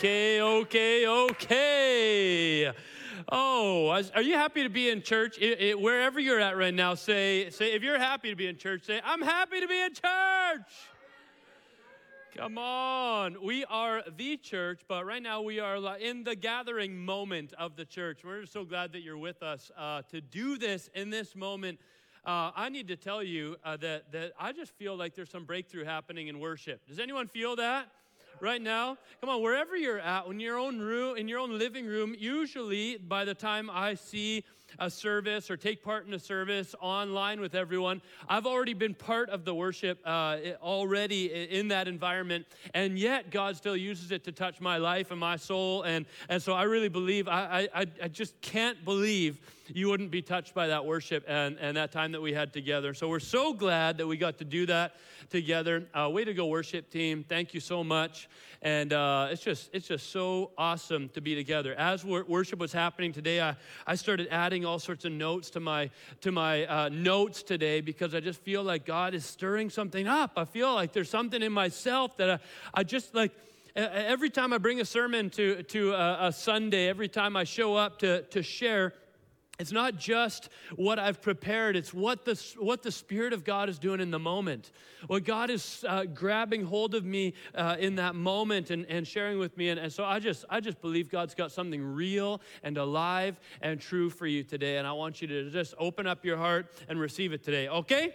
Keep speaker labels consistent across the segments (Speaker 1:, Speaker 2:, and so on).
Speaker 1: Okay, okay, okay. Oh, are you happy to be in church? It, it, wherever you're at right now, say, say, if you're happy to be in church, say, I'm happy to be in church. Come on. We are the church, but right now we are in the gathering moment of the church. We're so glad that you're with us uh, to do this in this moment. Uh, I need to tell you uh, that, that I just feel like there's some breakthrough happening in worship. Does anyone feel that? Right now? Come on, wherever you're at, in your own room, in your own living room, usually by the time I see a service or take part in a service online with everyone, I've already been part of the worship uh, already in that environment, and yet God still uses it to touch my life and my soul, and and so I really believe I I, I just can't believe you wouldn't be touched by that worship and, and that time that we had together. So we're so glad that we got to do that together. Uh, way to go, worship team. Thank you so much. And uh, it's, just, it's just so awesome to be together. As worship was happening today, I, I started adding all sorts of notes to my, to my uh, notes today because I just feel like God is stirring something up. I feel like there's something in myself that I, I just like every time I bring a sermon to, to a, a, Sunday, every time I show up to, to share, it's not just what I've prepared, it's what the, what the Spirit of God is doing in the moment. What God is uh, grabbing hold of me uh, in that moment and, and sharing with me. And, and so I just, I just believe God's got something real and alive and true for you today. And I want you to just open up your heart and receive it today, okay?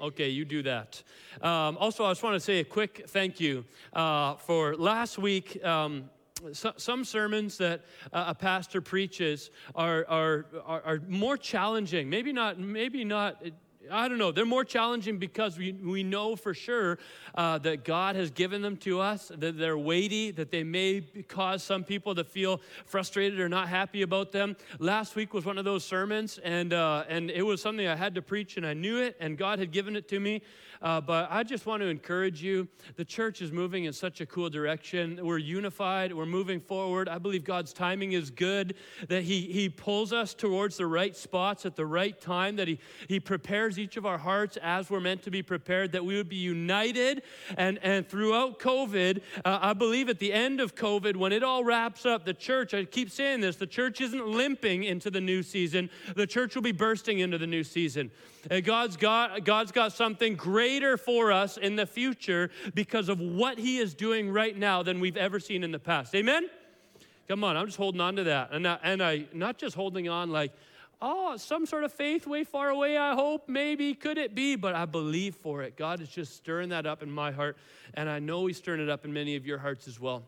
Speaker 1: Okay, you do that. Um, also, I just want to say a quick thank you uh, for last week. Um, some sermons that a pastor preaches are, are, are, are more challenging. Maybe not, maybe not I don't know. They're more challenging because we, we know for sure uh, that God has given them to us, that they're weighty, that they may cause some people to feel frustrated or not happy about them. Last week was one of those sermons, and, uh, and it was something I had to preach, and I knew it, and God had given it to me. Uh, but I just want to encourage you. The church is moving in such a cool direction. We're unified, we're moving forward. I believe God's timing is good, that He, he pulls us towards the right spots at the right time, that He, he prepares each of our hearts as we're meant to be prepared, that we would be united. And, and throughout COVID, uh, I believe at the end of COVID, when it all wraps up, the church, I keep saying this, the church isn't limping into the new season, the church will be bursting into the new season. And God's got, God's got something greater for us in the future because of what He is doing right now than we've ever seen in the past. Amen? Come on, I'm just holding on to that. And I, and I not just holding on like, oh, some sort of faith way far away, I hope, maybe, could it be? But I believe for it. God is just stirring that up in my heart, and I know He's stirring it up in many of your hearts as well.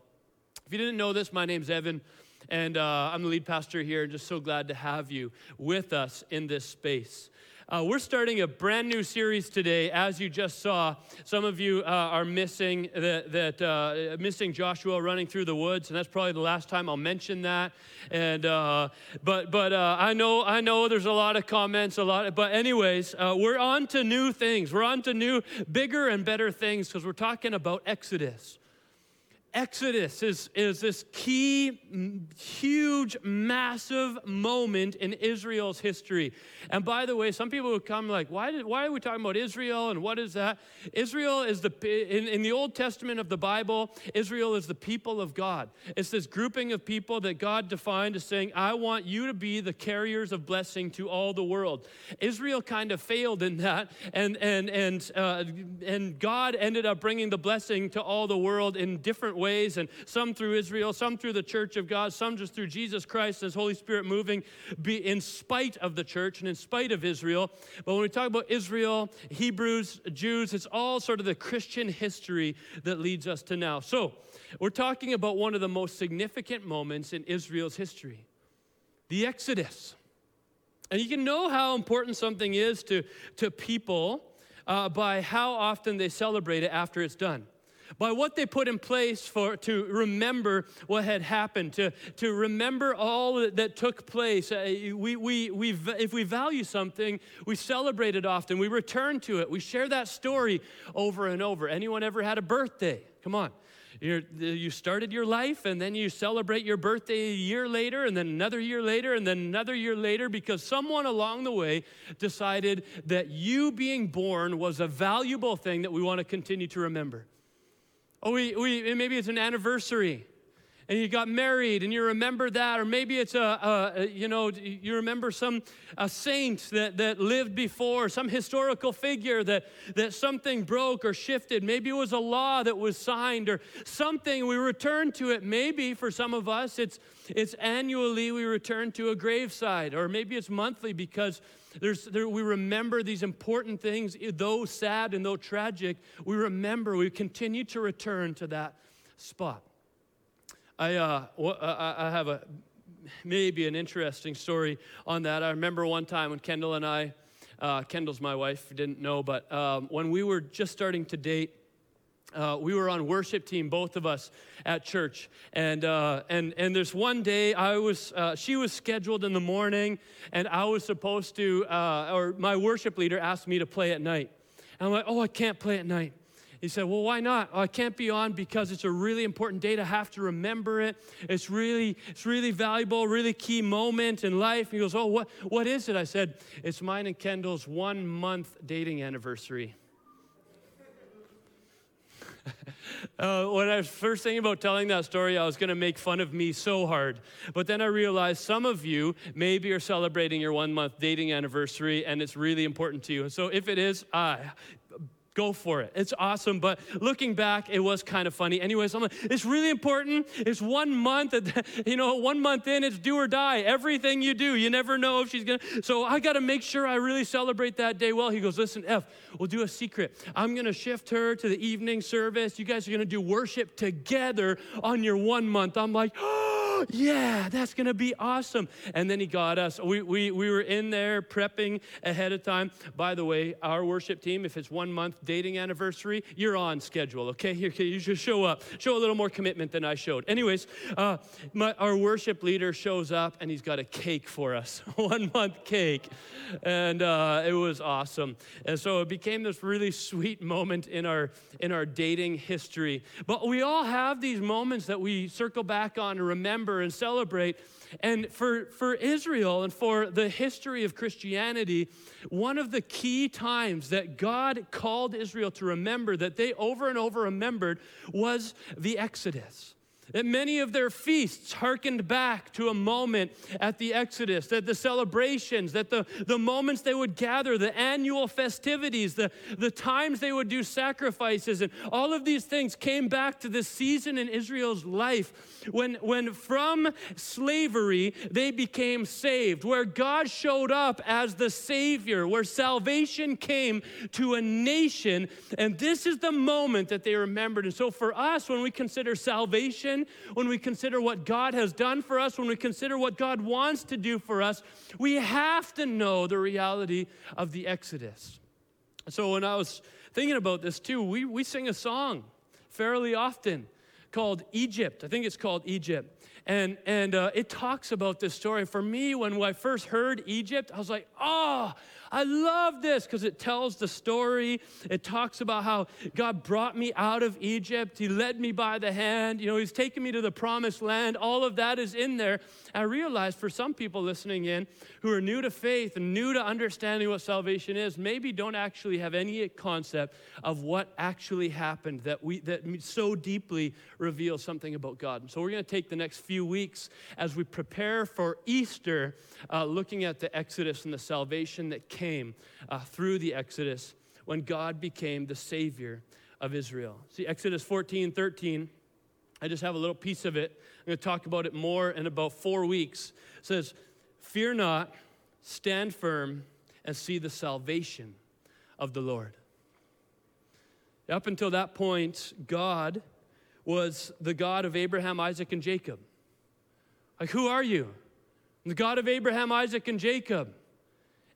Speaker 1: If you didn't know this, my name's Evan, and uh, I'm the lead pastor here, and just so glad to have you with us in this space. Uh, we're starting a brand new series today. As you just saw, some of you uh, are missing that, that uh, missing Joshua running through the woods, and that's probably the last time I'll mention that. And uh, but but uh, I know I know there's a lot of comments, a lot. Of, but anyways, uh, we're on to new things. We're on to new, bigger and better things because we're talking about Exodus. Exodus is, is this key, huge, massive moment in Israel's history. And by the way, some people would come like, why, did, why are we talking about Israel and what is that? Israel is the, in, in the Old Testament of the Bible, Israel is the people of God. It's this grouping of people that God defined as saying, I want you to be the carriers of blessing to all the world. Israel kind of failed in that, and, and, and, uh, and God ended up bringing the blessing to all the world in different ways ways, and some through Israel, some through the church of God, some just through Jesus Christ, His Holy Spirit moving be in spite of the church and in spite of Israel. But when we talk about Israel, Hebrews, Jews, it's all sort of the Christian history that leads us to now. So we're talking about one of the most significant moments in Israel's history the Exodus. And you can know how important something is to, to people uh, by how often they celebrate it after it's done by what they put in place for to remember what had happened, to, to remember all that, that took place. Uh, we, we, we, if we value something, we celebrate it often. We return to it. We share that story over and over. Anyone ever had a birthday? Come on. You're, you started your life and then you celebrate your birthday a year later and then another year later and then another year later because someone along the way decided that you being born was a valuable thing that we want to continue to remember. Oh, we, we, maybe it's an anniversary. and you got married and you remember that or maybe it's a, a, you know you remember some a saint that, that lived before some historical figure that, that something broke or shifted maybe it was a law that was signed or something we return to it maybe for some of us it's it's annually we return to a graveside or maybe it's monthly because there's, there, we remember these important things though sad and though tragic we remember we continue to return to that spot I, uh, I have a maybe an interesting story on that. I remember one time when Kendall and I, uh, Kendall's my wife, didn't know, but um, when we were just starting to date, uh, we were on worship team, both of us at church, and uh, and and there's one day I was uh, she was scheduled in the morning, and I was supposed to, uh, or my worship leader asked me to play at night, and I'm like, oh, I can't play at night. He said, Well, why not? Oh, I can't be on because it's a really important day to have to remember it. It's really, it's really valuable, really key moment in life. He goes, Oh, what, what is it? I said, It's mine and Kendall's one month dating anniversary. uh, when I was first thinking about telling that story, I was going to make fun of me so hard. But then I realized some of you maybe are celebrating your one month dating anniversary and it's really important to you. So if it is, uh, go for it. It's awesome. But looking back, it was kind of funny. Anyways, I'm like, it's really important. It's one month, you know, one month in, it's do or die. Everything you do, you never know if she's gonna. So I got to make sure I really celebrate that day well. He goes, listen, F, we'll do a secret. I'm gonna shift her to the evening service. You guys are gonna do worship together on your one month. I'm like, oh yeah, that's going to be awesome. And then he got us. We, we, we were in there prepping ahead of time. By the way, our worship team, if it's one month dating anniversary, you're on schedule, okay? Here, you just show up. Show a little more commitment than I showed. Anyways, uh, my, our worship leader shows up and he's got a cake for us, one month cake. And uh, it was awesome. And so it became this really sweet moment in our, in our dating history. But we all have these moments that we circle back on and remember remember and celebrate. And for, for Israel and for the history of Christianity, one of the key times that God called Israel to remember, that they over and over remembered, was the Exodus. That many of their feasts hearkened back to a moment at the Exodus, that the celebrations, that the, the moments they would gather, the annual festivities, the, the times they would do sacrifices, and all of these things came back to this season in Israel's life when, when from slavery they became saved, where God showed up as the Savior, where salvation came to a nation. And this is the moment that they remembered. And so for us, when we consider salvation, when we consider what God has done for us, when we consider what God wants to do for us, we have to know the reality of the Exodus. So when I was thinking about this too, we, we sing a song fairly often called Egypt. I think it's called Egypt. And, and uh, it talks about this story. For me, when I first heard Egypt, I was like, oh, I love this because it tells the story. It talks about how God brought me out of Egypt. He led me by the hand. You know, He's taken me to the promised land. All of that is in there. I realize for some people listening in who are new to faith and new to understanding what salvation is, maybe don't actually have any concept of what actually happened that we that so deeply reveals something about God. And so we're going to take the next few weeks as we prepare for Easter, uh, looking at the Exodus and the salvation that came came uh, through the Exodus when God became the Savior of Israel. See, Exodus 14 13, I just have a little piece of it. I'm going to talk about it more in about four weeks. It says, Fear not, stand firm, and see the salvation of the Lord. Up until that point, God was the God of Abraham, Isaac, and Jacob. Like, who are you? the God of Abraham, Isaac, and Jacob.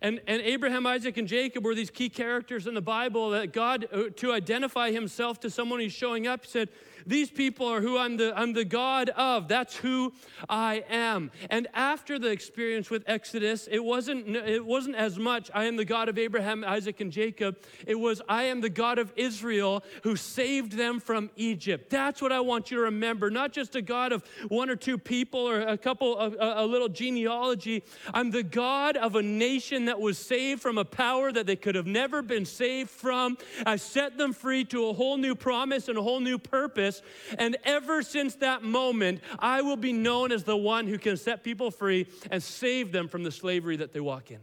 Speaker 1: And, and Abraham, Isaac, and Jacob were these key characters in the Bible that God, uh, to identify himself to someone who's showing up, said, these people are who I'm the, I'm the God of. That's who I am. And after the experience with Exodus, it wasn't, it wasn't as much, I am the God of Abraham, Isaac, and Jacob. It was, I am the God of Israel who saved them from Egypt. That's what I want you to remember. Not just a God of one or two people or a couple, a, a little genealogy. I'm the God of a nation that was saved from a power that they could have never been saved from. I set them free to a whole new promise and a whole new purpose. And ever since that moment, I will be known as the one who can set people free and save them from the slavery that they walk in.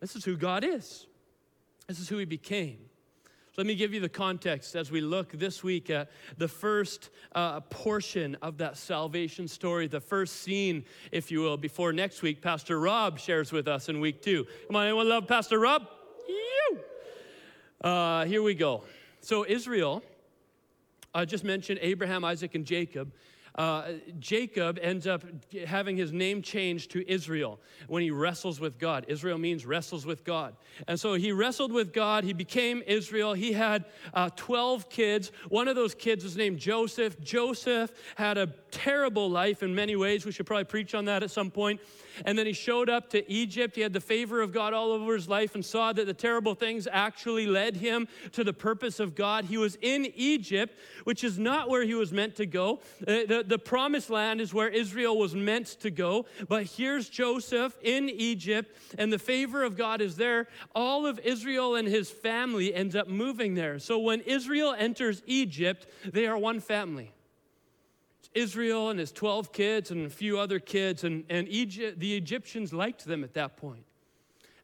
Speaker 1: This is who God is, this is who He became. Let me give you the context as we look this week at the first uh, portion of that salvation story, the first scene, if you will, before next week, Pastor Rob shares with us in week two. Come on, anyone love Pastor Rob? You. Uh, here we go. So, Israel, I just mentioned Abraham, Isaac, and Jacob uh, Jacob ends up having his name changed to Israel when he wrestles with God. Israel means wrestles with God. And so he wrestled with God. He became Israel. He had uh, 12 kids. One of those kids was named Joseph. Joseph had a terrible life in many ways. We should probably preach on that at some point. And then he showed up to Egypt. He had the favor of God all over his life and saw that the terrible things actually led him to the purpose of God. He was in Egypt, which is not where he was meant to go. The, the, the promised land is where Israel was meant to go. But here's Joseph in Egypt, and the favor of God is there. All of Israel and his family ends up moving there. So when Israel enters Egypt, they are one family. Israel and his 12 kids and a few other kids, and, and Egypt, the Egyptians liked them at that point.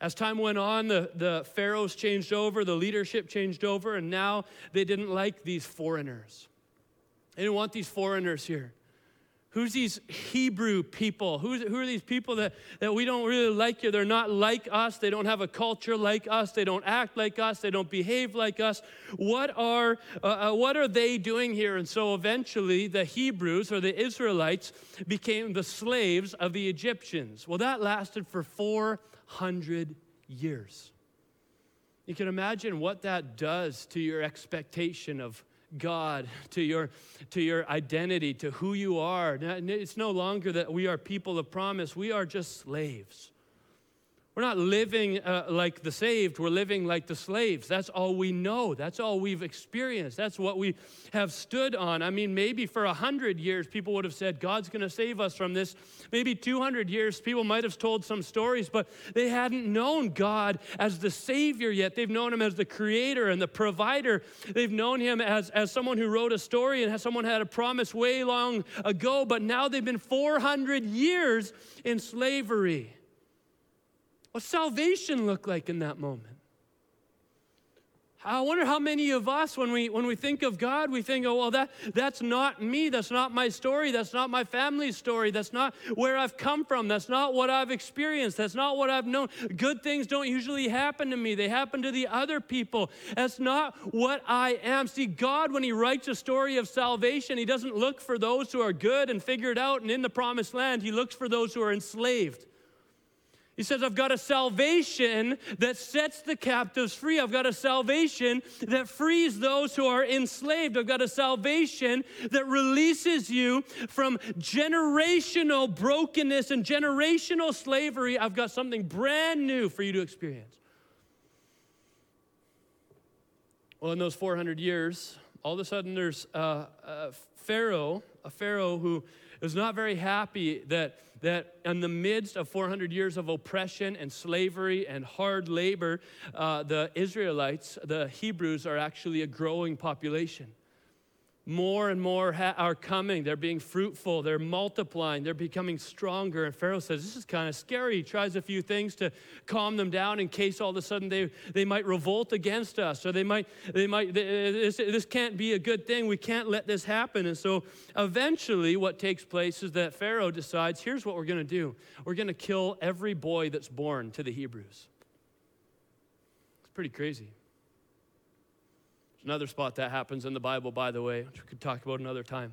Speaker 1: As time went on, the, the pharaohs changed over, the leadership changed over, and now they didn't like these foreigners. They didn't want these foreigners here. Who's these Hebrew people? Who's, who are these people that, that we don't really like here? They're not like us. They don't have a culture like us. They don't act like us. They don't behave like us. What are, uh, uh, what are they doing here? And so eventually the Hebrews or the Israelites became the slaves of the Egyptians. Well, that lasted for 400 years. You can imagine what that does to your expectation of God, to your, to your identity, to who you are. It's no longer that we are people of promise, we are just slaves. We're not living uh, like the saved, we're living like the slaves. That's all we know. That's all we've experienced. That's what we have stood on. I mean, maybe for 100 years, people would have said, God's going to save us from this. Maybe 200 years, people might have told some stories, but they hadn't known God as the Savior yet. They've known Him as the Creator and the Provider. They've known Him as, as someone who wrote a story and someone had a promise way long ago, but now they've been 400 years in slavery. What's salvation look like in that moment? I wonder how many of us, when we, when we think of God, we think, oh, well, that, that's not me. That's not my story. That's not my family's story. That's not where I've come from. That's not what I've experienced. That's not what I've known. Good things don't usually happen to me, they happen to the other people. That's not what I am. See, God, when He writes a story of salvation, He doesn't look for those who are good and figured out and in the promised land, He looks for those who are enslaved. He says, I've got a salvation that sets the captives free. I've got a salvation that frees those who are enslaved. I've got a salvation that releases you from generational brokenness and generational slavery. I've got something brand new for you to experience. Well, in those 400 years, all of a sudden there's a, a Pharaoh, a Pharaoh who is not very happy that that in the midst of 400 years of oppression and slavery and hard labor, uh, the Israelites, the Hebrews, are actually a growing population. More and more ha- are coming. They're being fruitful. They're multiplying. They're becoming stronger. And Pharaoh says, This is kind of scary. He tries a few things to calm them down in case all of a sudden they, they might revolt against us or they might, they might they, this, this can't be a good thing. We can't let this happen. And so eventually, what takes place is that Pharaoh decides, Here's what we're going to do we're going to kill every boy that's born to the Hebrews. It's pretty crazy. Another spot that happens in the Bible, by the way, which we could talk about another time.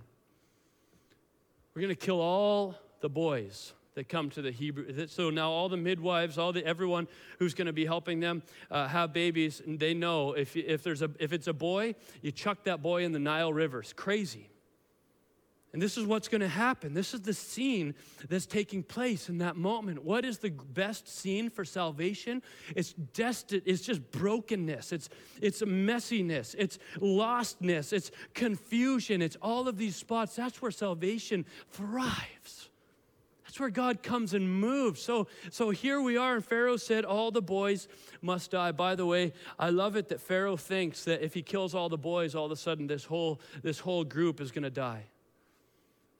Speaker 1: We're going to kill all the boys that come to the Hebrew. So now all the midwives, all the everyone who's going to be helping them uh, have babies, and they know if if there's a if it's a boy, you chuck that boy in the Nile River. It's crazy. And this is what's going to happen. This is the scene that's taking place in that moment. What is the best scene for salvation? It's destined, it's just brokenness, it's, it's messiness, it's lostness, it's confusion, it's all of these spots. That's where salvation thrives. That's where God comes and moves. So, so here we are, and Pharaoh said, All the boys must die. By the way, I love it that Pharaoh thinks that if he kills all the boys, all of a sudden this whole, this whole group is going to die.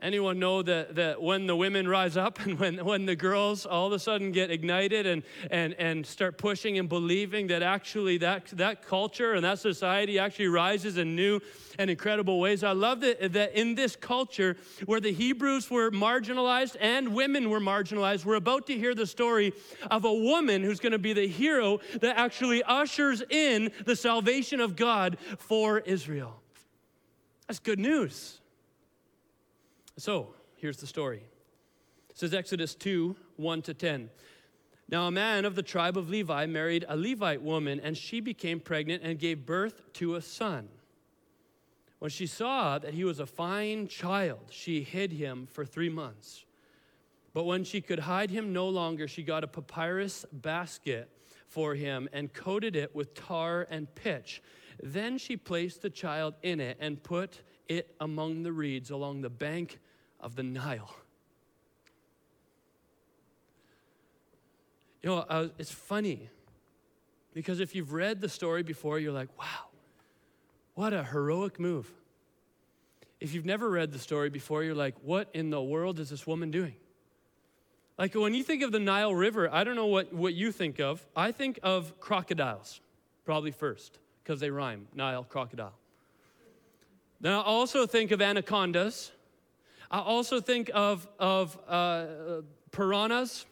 Speaker 1: Anyone know that, that when the women rise up and when, when the girls all of a sudden get ignited and, and, and start pushing and believing that actually that, that culture and that society actually rises in new and incredible ways? I love that, that in this culture where the Hebrews were marginalized and women were marginalized, we're about to hear the story of a woman who's going to be the hero that actually ushers in the salvation of God for Israel. That's good news. So here's the story. It says Exodus 2 1 to 10. Now, a man of the tribe of Levi married a Levite woman, and she became pregnant and gave birth to a son. When she saw that he was a fine child, she hid him for three months. But when she could hide him no longer, she got a papyrus basket for him and coated it with tar and pitch. Then she placed the child in it and put it among the reeds along the bank of the Nile. You know, uh, it's funny because if you've read the story before, you're like, wow, what a heroic move. If you've never read the story before, you're like, what in the world is this woman doing? Like when you think of the Nile River, I don't know what, what you think of. I think of crocodiles, probably first, because they rhyme Nile, crocodile. Then I also think of anacondas. I also think of, of uh, piranhas.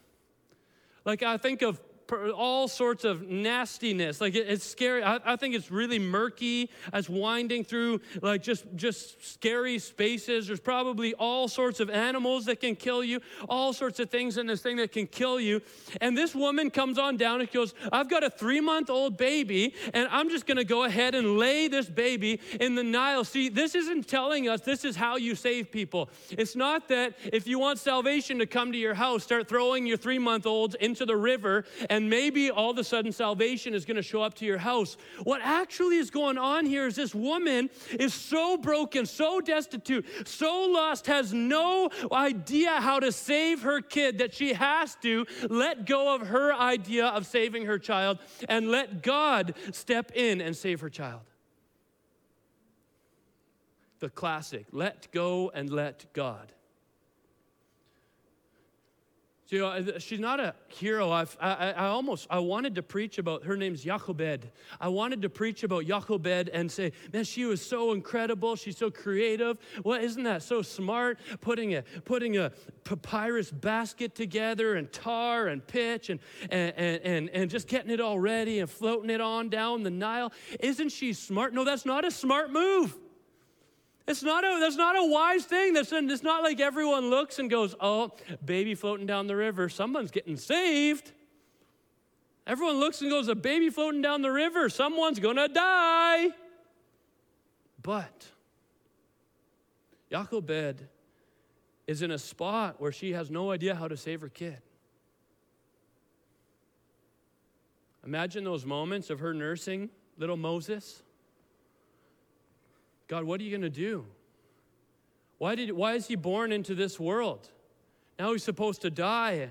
Speaker 1: Like I think of all sorts of nastiness. Like it, it's scary. I, I, think it's really murky as winding through like just just scary spaces. There's probably all sorts of animals that can kill you, all sorts of things in this thing that can kill you. And this woman comes on down and goes, "I've got a three month old baby, and I'm just going to go ahead and lay this baby in the Nile." See, this isn't telling us this is how you save people. It's not that if you want salvation to come to your house, start throwing your three month olds into the river and and maybe all of a sudden salvation is going to show up to your house. What actually is going on here is this woman is so broken, so destitute, so lost, has no idea how to save her kid that she has to let go of her idea of saving her child and let God step in and save her child. The classic let go and let God. You know, uh, she's not a hero. I've, I, I almost, I wanted to preach about, her name's Jochebed. I wanted to preach about Jochebed and say, man, she was so incredible. She's so creative. Well, isn't that so smart? Putting a, putting a papyrus basket together and tar and pitch and, and, and, and just getting it all ready and floating it on down the Nile. Isn't she smart? No, that's not a smart move. It's not a, that's not a wise thing. That's, it's not like everyone looks and goes, oh, baby floating down the river. Someone's getting saved. Everyone looks and goes, a baby floating down the river. Someone's to die. But Jochebed is in a spot where she has no idea how to save her kid. Imagine those moments of her nursing little Moses God, what are you going to do? Why, did, why is he born into this world? Now he's supposed to die.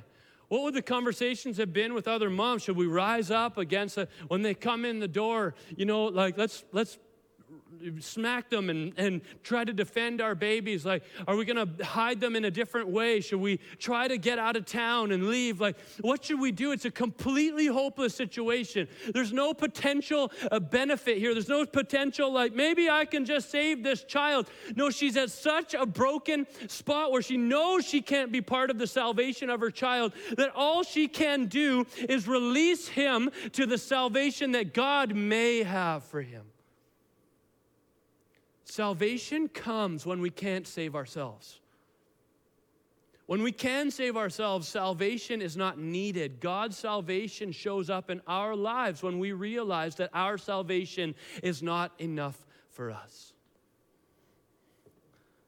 Speaker 1: What would the conversations have been with other moms? Should we rise up against when they come in the door? You know, like let's let's smack them and, and try to defend our babies? Like, are we going to hide them in a different way? Should we try to get out of town and leave? Like, what should we do? It's a completely hopeless situation. There's no potential uh, benefit here. There's no potential, like, maybe I can just save this child. No, she's at such a broken spot where she knows she can't be part of the salvation of her child that all she can do is release him to the salvation that God may have for him. Salvation comes when we can't save ourselves. When we can save ourselves, salvation is not needed. God's salvation shows up in our lives when we realize that our salvation is not enough for us.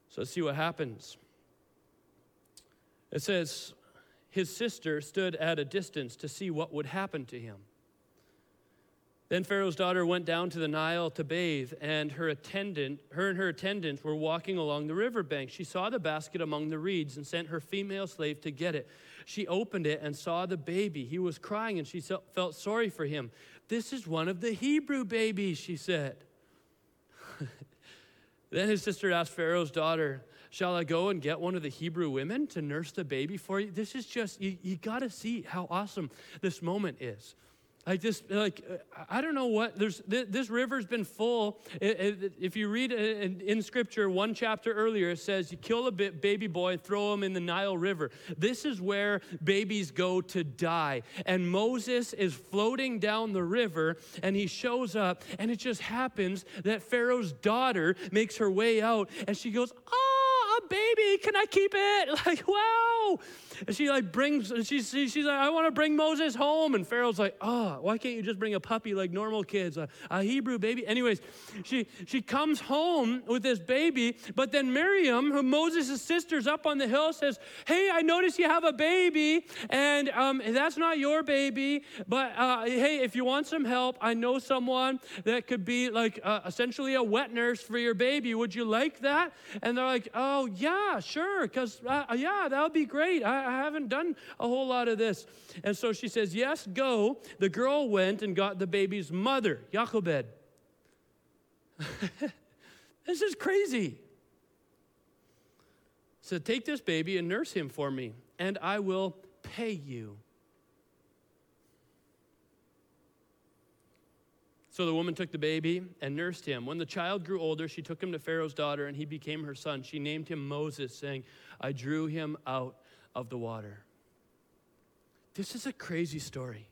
Speaker 1: So let's see what happens. It says, His sister stood at a distance to see what would happen to him. Then Pharaoh's daughter went down to the Nile to bathe, and her attendant, her and her attendant were walking along the riverbank. She saw the basket among the reeds and sent her female slave to get it. She opened it and saw the baby. He was crying, and she felt sorry for him. This is one of the Hebrew babies, she said. then his sister asked Pharaoh's daughter, Shall I go and get one of the Hebrew women to nurse the baby for you? This is just, you, you got to see how awesome this moment is. I just like I don't know what there's this river's been full. If you read uh, in Scripture, one chapter earlier, it says you kill a baby boy, throw him in the Nile River. This is where babies go to die. And Moses is floating down the river, and he shows up, and it just happens that Pharaoh's daughter makes her way out, and she goes, "Oh, a baby! Can I keep it?" Like, wow! And she like brings, she, she, she's like, I want to bring Moses home. And Pharaoh's like, oh, why can't you just bring a puppy like normal kids, a, a Hebrew baby? Anyways, she, she comes home with this baby, but then Miriam, who Moses' sister's up on the hill, says, hey, I notice you have a baby, and um, that's not your baby, but uh, hey, if you want some help, I know someone that could be like uh, essentially a wet nurse for your baby. Would you like that? And they're like, oh, yeah, sure, because uh, yeah, that would be great. I, I haven't done a whole lot of this. And so she says, Yes, go. The girl went and got the baby's mother, Jochebed. this is crazy. So take this baby and nurse him for me, and I will pay you. So the woman took the baby and nursed him. When the child grew older, she took him to Pharaoh's daughter, and he became her son. She named him Moses, saying, I drew him out of the water. This is a crazy story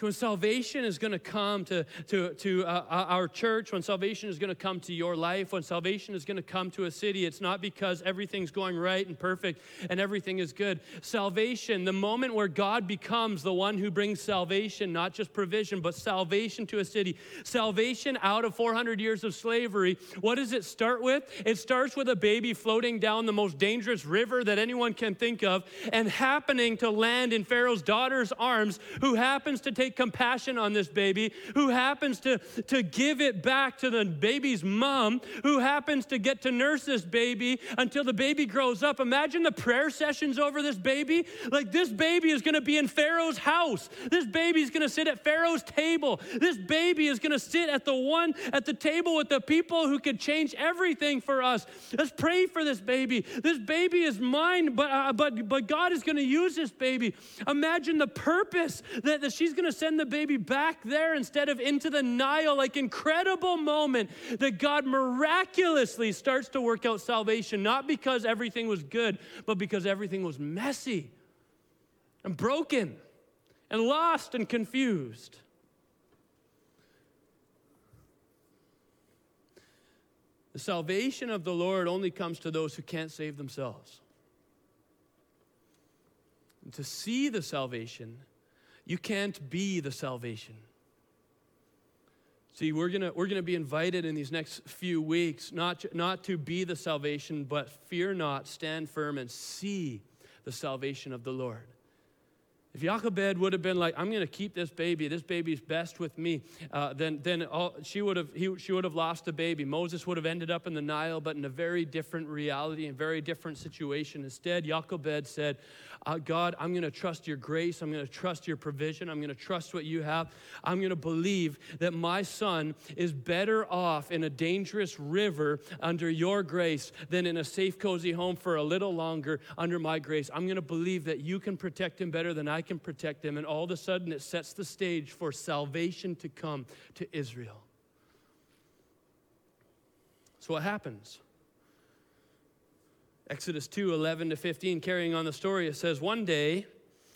Speaker 1: when salvation is going to come to, to, to uh, uh, our church, when salvation is going to come to your life, when salvation is going to come to a city, it's not because everything's going right and perfect and everything is good. Salvation, the moment where God becomes the one who brings salvation, not just provision, but salvation to a city, salvation out of 400 years of slavery, what does it start with? It starts with a baby floating down the most dangerous river that anyone can think of and happening to land in Pharaoh's daughter's arms, who happens to take take compassion on this baby, who happens to, to give it back to the baby's mom, who happens to get to nurse this baby until the baby grows up. Imagine the prayer sessions over this baby. Like, this baby is going to be in Pharaoh's house. This baby is going to sit at Pharaoh's table. This baby is going to sit at the one at the table with the people who could change everything for us. Let's pray for this baby. This baby is mine, but, uh, but, but God is going to use this baby. Imagine the purpose that, that she's going to send the baby back there instead of into the Nile. Like, incredible moment that God miraculously starts to work out salvation, not because everything was good, but because everything was messy and broken and lost and confused. The salvation of the Lord only comes to those who can't save themselves. And to see the salvation you can't be the salvation. See, we're going we're gonna be invited in these next few weeks not, not to be the salvation, but fear not, stand firm, and see the salvation of the Lord. If Jochebed would have been like, I'm going to keep this baby, this baby's best with me, uh, then, then all, she, would have, he, she would have lost the baby. Moses would have ended up in the Nile, but in a very different reality, a very different situation. Instead, Jochebed said, uh, God, I'm going to trust your grace. I'm going to trust your provision. I'm going to trust what you have. I'm going to believe that my son is better off in a dangerous river under your grace than in a safe, cozy home for a little longer under my grace. I'm going to believe that you can protect him better than I can protect him. And all of a sudden, it sets the stage for salvation to come to Israel. So, what happens? Exodus 2 11 to 15, carrying on the story, it says, One day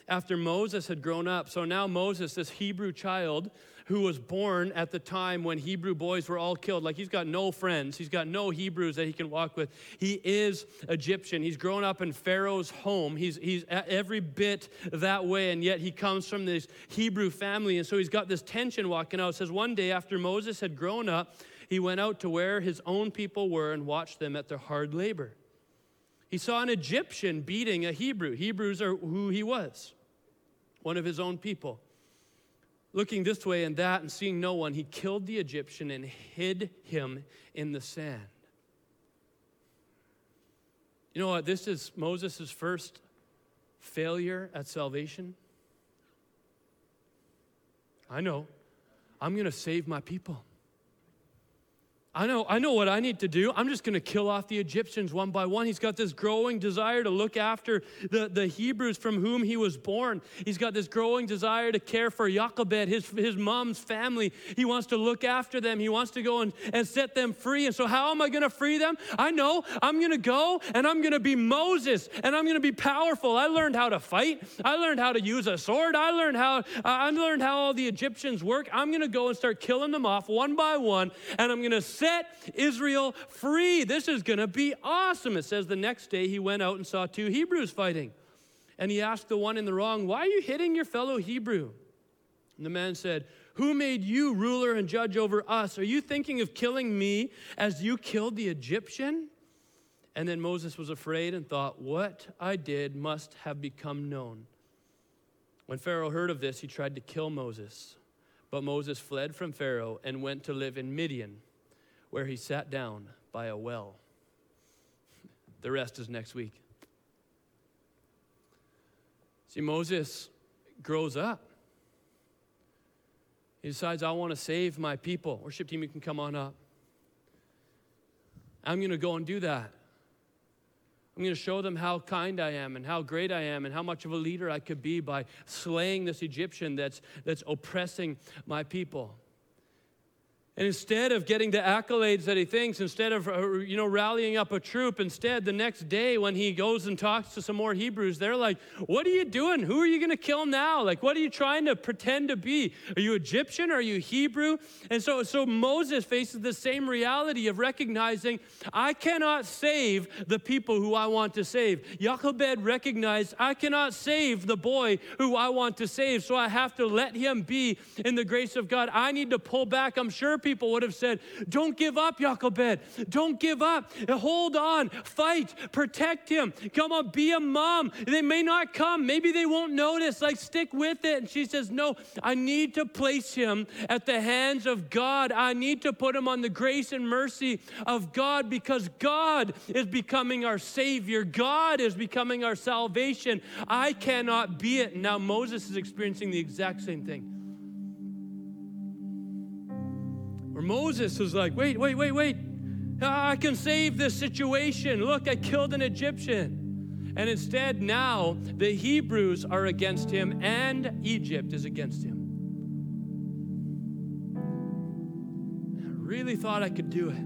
Speaker 1: after Moses had grown up, so now Moses, this Hebrew child who was born at the time when Hebrew boys were all killed, like he's got no friends, he's got no Hebrews that he can walk with. He is Egyptian. He's grown up in Pharaoh's home. He's, he's every bit that way, and yet he comes from this Hebrew family. And so he's got this tension walking out. It says, One day after Moses had grown up, he went out to where his own people were and watched them at their hard labor. He saw an Egyptian beating a Hebrew. Hebrews are who he was, one of his own people. looking this way and that and seeing no one, he killed the Egyptian and hid him in the sand. You know what? This is Moses' first failure at salvation. I know. I'm going to save my people. I know, I know what I need to do. I'm just going to kill off the Egyptians one by one. He's got this growing desire to look after the, the Hebrews from whom he was born. He's got this growing desire to care for Jochebed, his, his mom's family. He wants to look after them. He wants to go and, and set them free. And so, how am I going to free them? I know I'm going to go and I'm going to be Moses and I'm going to be powerful. I learned how to fight. I learned how to use a sword. I learned how, I learned how all the Egyptians work. I'm going to go and start killing them off one by one. And I'm going to set Israel free. This is going to be awesome. It says the next day he went out and saw two Hebrews fighting. And he asked the one in the wrong, Why are you hitting your fellow Hebrew? And the man said, Who made you ruler and judge over us? Are you thinking of killing me as you killed the Egyptian? And then Moses was afraid and thought, What I did must have become known. When Pharaoh heard of this, he tried to kill Moses. But Moses fled from Pharaoh and went to live in Midian where he sat down by a well. The rest is next week. See, Moses grows up. He decides, I want to save my people. Worship team, you can come on up. I'm going to go and do that. I'm going to show them how kind I am and how great I am and how much of a leader I could be by slaying this Egyptian that's, that's oppressing my people. And instead of getting the accolades that he thinks, instead of uh, you know rallying up a troop, instead the next day when he goes and talks to some more Hebrews, they're like, "What are you doing? Who are you going to kill now? Like, what are you trying to pretend to be? Are you Egyptian? Are you Hebrew?" And so, so Moses faces the same reality of recognizing, "I cannot save the people who I want to save." Jochebed recognized, "I cannot save the boy who I want to save, so I have to let him be in the grace of God. I need to pull back." I'm sure people would have said, Don't give up, Jochebed. Don't give up. Hold on. Fight. Protect him. Come on, be a mom. They may not come. Maybe they won't notice. Like, stick with it. And she says, No, I need to place him at the hands of God. I need to put him on the grace and mercy of God because God is becoming our Savior. God is becoming our salvation. I cannot be it. And now, Moses is experiencing the exact same thing. Or Moses was like, wait, wait, wait, wait. Ah, I can save this situation. Look, I killed an Egyptian. And instead, now the Hebrews are against him and Egypt is against him. I really thought I could do it.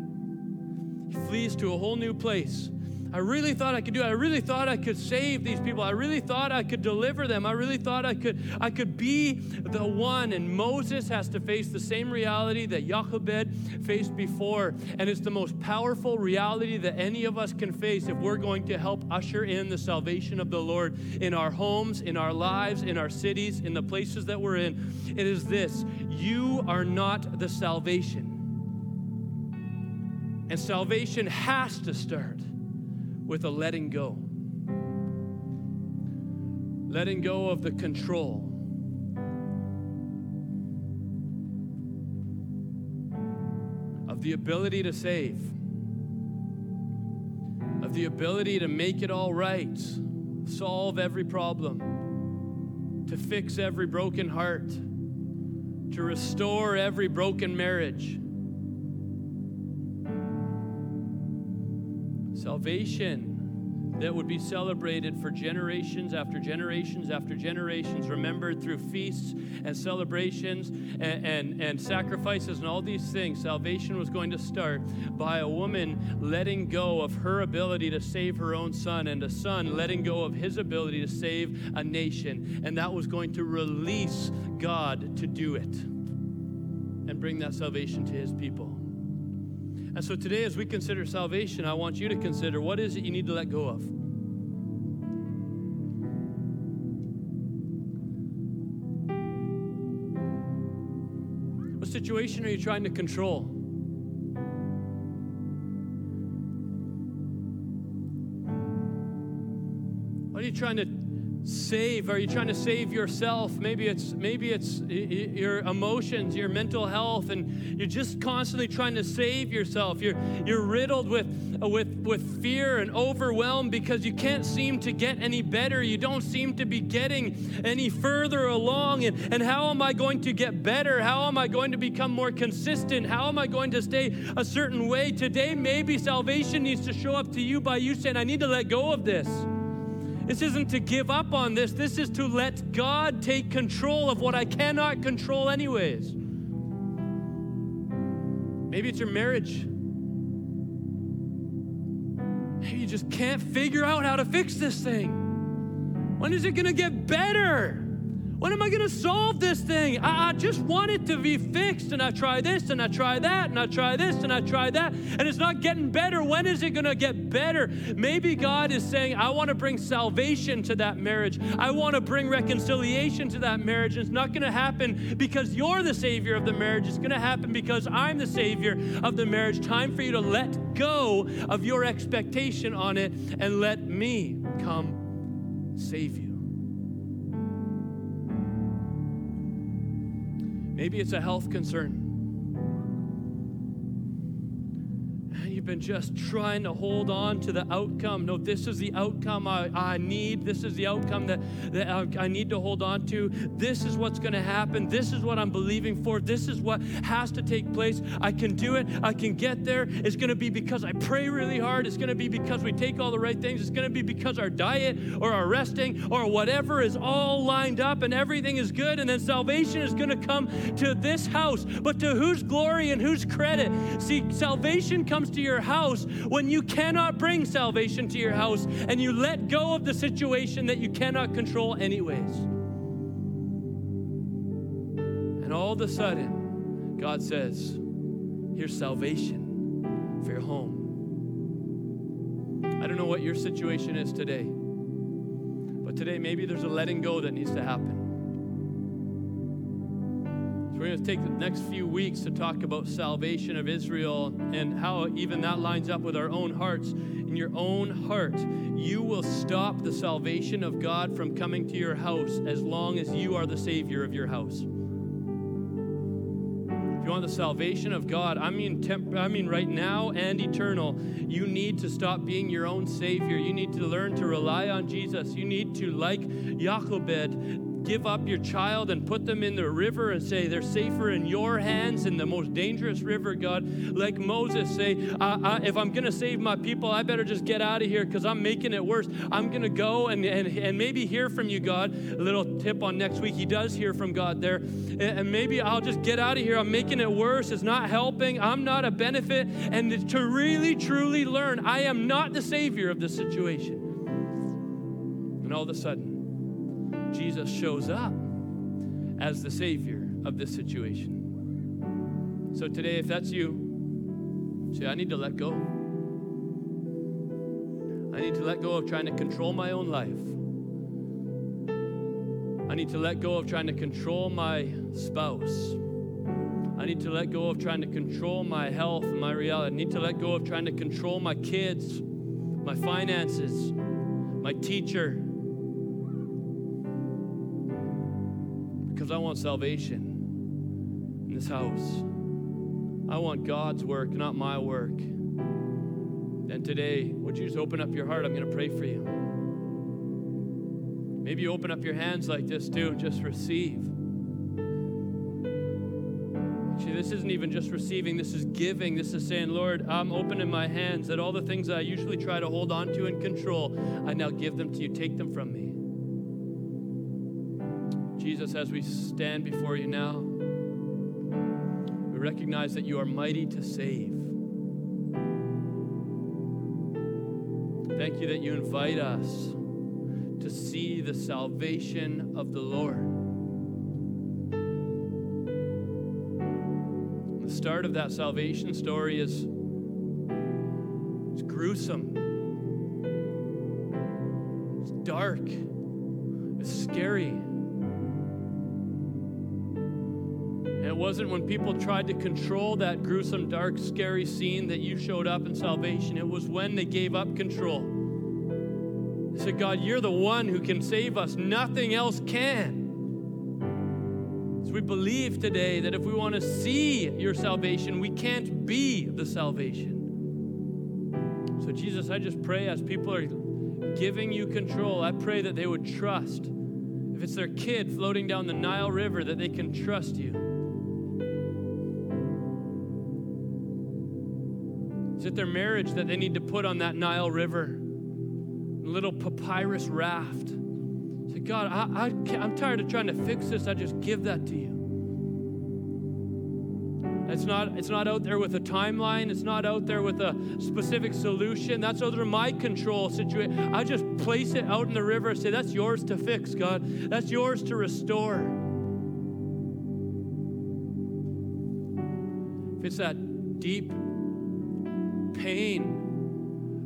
Speaker 1: He flees to a whole new place I really thought I could do it. I really thought I could save these people. I really thought I could deliver them. I really thought I could I could be the one. And Moses has to face the same reality that Jochebed faced before. And it's the most powerful reality that any of us can face if we're going to help usher in the salvation of the Lord in our homes, in our lives, in our cities, in the places that we're in. It is this you are not the salvation. And salvation has to start with a letting go. Letting go of the control. Of the ability to save. Of the ability to make it all right. Solve every problem. To fix every broken heart. To restore every broken marriage Salvation that would be celebrated for generations after generations after generations, remembered through feasts and celebrations and, and, and, sacrifices and all these things. Salvation was going to start by a woman letting go of her ability to save her own son, and a son letting go of his ability to save a nation. And that was going to release God to do it and bring that salvation to his people. And so today, as we consider salvation, I want you to consider what is it you need to let go of? What situation are you trying to control? What are you trying to save? Are you trying to save yourself? Maybe it's maybe it's your emotions, your mental health, and you're just constantly trying to save yourself. You're you're riddled with with with fear and overwhelmed because you can't seem to get any better. You don't seem to be getting any further along. And, and how am I going to get better? How am I going to become more consistent? How am I going to stay a certain way? Today, maybe salvation needs to show up to you by you saying, I need to let go of this. This isn't to give up on this. This is to let God take control of what I cannot control, anyways. Maybe it's your marriage. Maybe you just can't figure out how to fix this thing. When is it going to get better? When am I going to solve this thing? I, I, just want it to be fixed, and I try this, and I try that, and I try this, and I try that, and it's not getting better. When is it going to get better? Maybe God is saying, I want to bring salvation to that marriage. I want to bring reconciliation to that marriage. And it's not going to happen because you're the Savior of the marriage. It's going to happen because I'm the Savior of the marriage. Time for you to let go of your expectation on it and let me come save you. Maybe it's a health concern. Been just trying to hold on to the outcome. No, this is the outcome I, I need. This is the outcome that, that I need to hold on to. This is what's going to happen. This is what I'm believing for. This is what has to take place. I can do it. I can get there. It's going to be because I pray really hard. It's going to be because we take all the right things. It's going to be because our diet or our resting or whatever is all lined up and everything is good. And then salvation is going to come to this house. But to whose glory and whose credit? See, salvation comes to your your house when you cannot bring salvation to your house and you let go of the situation that you cannot control, anyways. And all of a sudden, God says, Here's salvation for your home. I don't know what your situation is today, but today maybe there's a letting go that needs to happen. So we're going to take the next few weeks to talk about salvation of Israel and how even that lines up with our own hearts. In your own heart, you will stop the salvation of God from coming to your house as long as you are the Savior of your house. If you want the salvation of God, I mean, temp- I mean, right now and eternal, you need to stop being your own Savior. You need to learn to rely on Jesus. You need to, like Jochebed, give up your child and put them in the river and say they're safer in your hands in the most dangerous river, God. Like Moses, say, I, I, if I'm going to save my people, I better just get out of here because I'm making it worse. I'm going to go and, and, and maybe hear from you, God. A little tip on next week. He does hear from God there. And maybe I'll just get out of here. I'm making it worse. It's not helping. I'm not a benefit. And to really, truly learn, I am not the Savior of the situation. And all of a sudden, Jesus shows up as the Savior of this situation. So today, if that's you, say, I need to let go. I need to let go of trying to control my own life. I need to let go of trying to control my spouse. I need to let go of trying to control my health and my reality. I need to let go of trying to control my kids, my finances, my teacher, because I want salvation in this house. I want God's work, not my work. And today, would you just open up your heart? I'm going to pray for you. Maybe you open up your hands like this too, just receive. Actually, this isn't even just receiving, this is giving. This is saying, Lord, I'm opening my hands that all the things I usually try to hold on to and control, I now give them to you. Take them from me. Jesus, as we stand before you now, we recognize that you are mighty to save. Thank you that you invite us to see the salvation of the Lord. The start of that salvation story is it's gruesome. It's dark. It's scary. It wasn't when people tried to control that gruesome, dark, scary scene that you showed up in salvation. It was when they gave up control They said, God, you're the one who can save us. Nothing else can. So we believe today that if we want to see your salvation, we can't be the salvation. So, Jesus, I just pray as people are giving you control, I pray that they would trust. If it's their kid floating down the Nile River, that they can trust you. Is it their marriage that they need to put on that Nile River? Little papyrus raft. Say, God, I, I, I'm tired of trying to fix this. I just give that to you. It's not, it's not out there with a timeline. It's not out there with a specific solution. That's under my control situation. I just place it out in the river and say, That's yours to fix, God. That's yours to restore. If it's that deep pain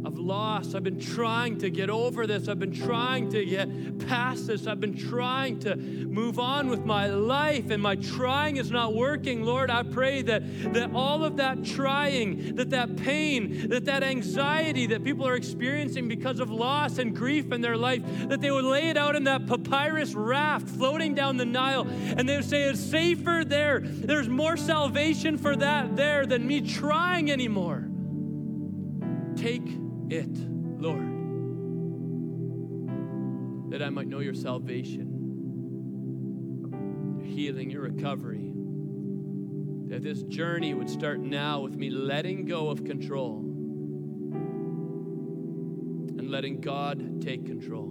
Speaker 1: of loss. I've been trying to get over this. I've been trying to get past this. I've been trying to move on with my life, and my trying is not working. Lord, I pray that, that all of that trying, that that pain, that that anxiety that people are experiencing because of loss and grief in their life, that they would lay it out in that papyrus raft floating down the Nile, and they would say, It's safer there. There's more salvation for that there than me trying anymore. Take it, Lord, that I might know your salvation, your healing, your recovery. That this journey would start now with me letting go of control and letting God take control.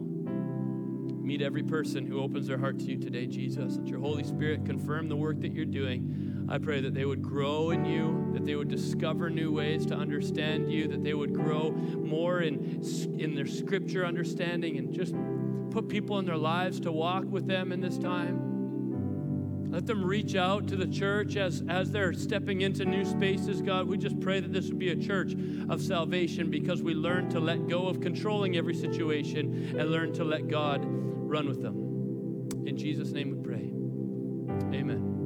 Speaker 1: Meet every person who opens their heart to you today, Jesus. Let your Holy Spirit confirm the work that you're doing I pray that they would grow in you, that they would discover new ways to understand you, that they would grow more in, in their scripture understanding and just put people in their lives to walk with them in this time. Let them reach out to the church as, as they're stepping into new spaces, God. We just pray that this would be a church of salvation because we learn to let go of controlling every situation and learn to let God run with them. In Jesus' name we pray. Amen.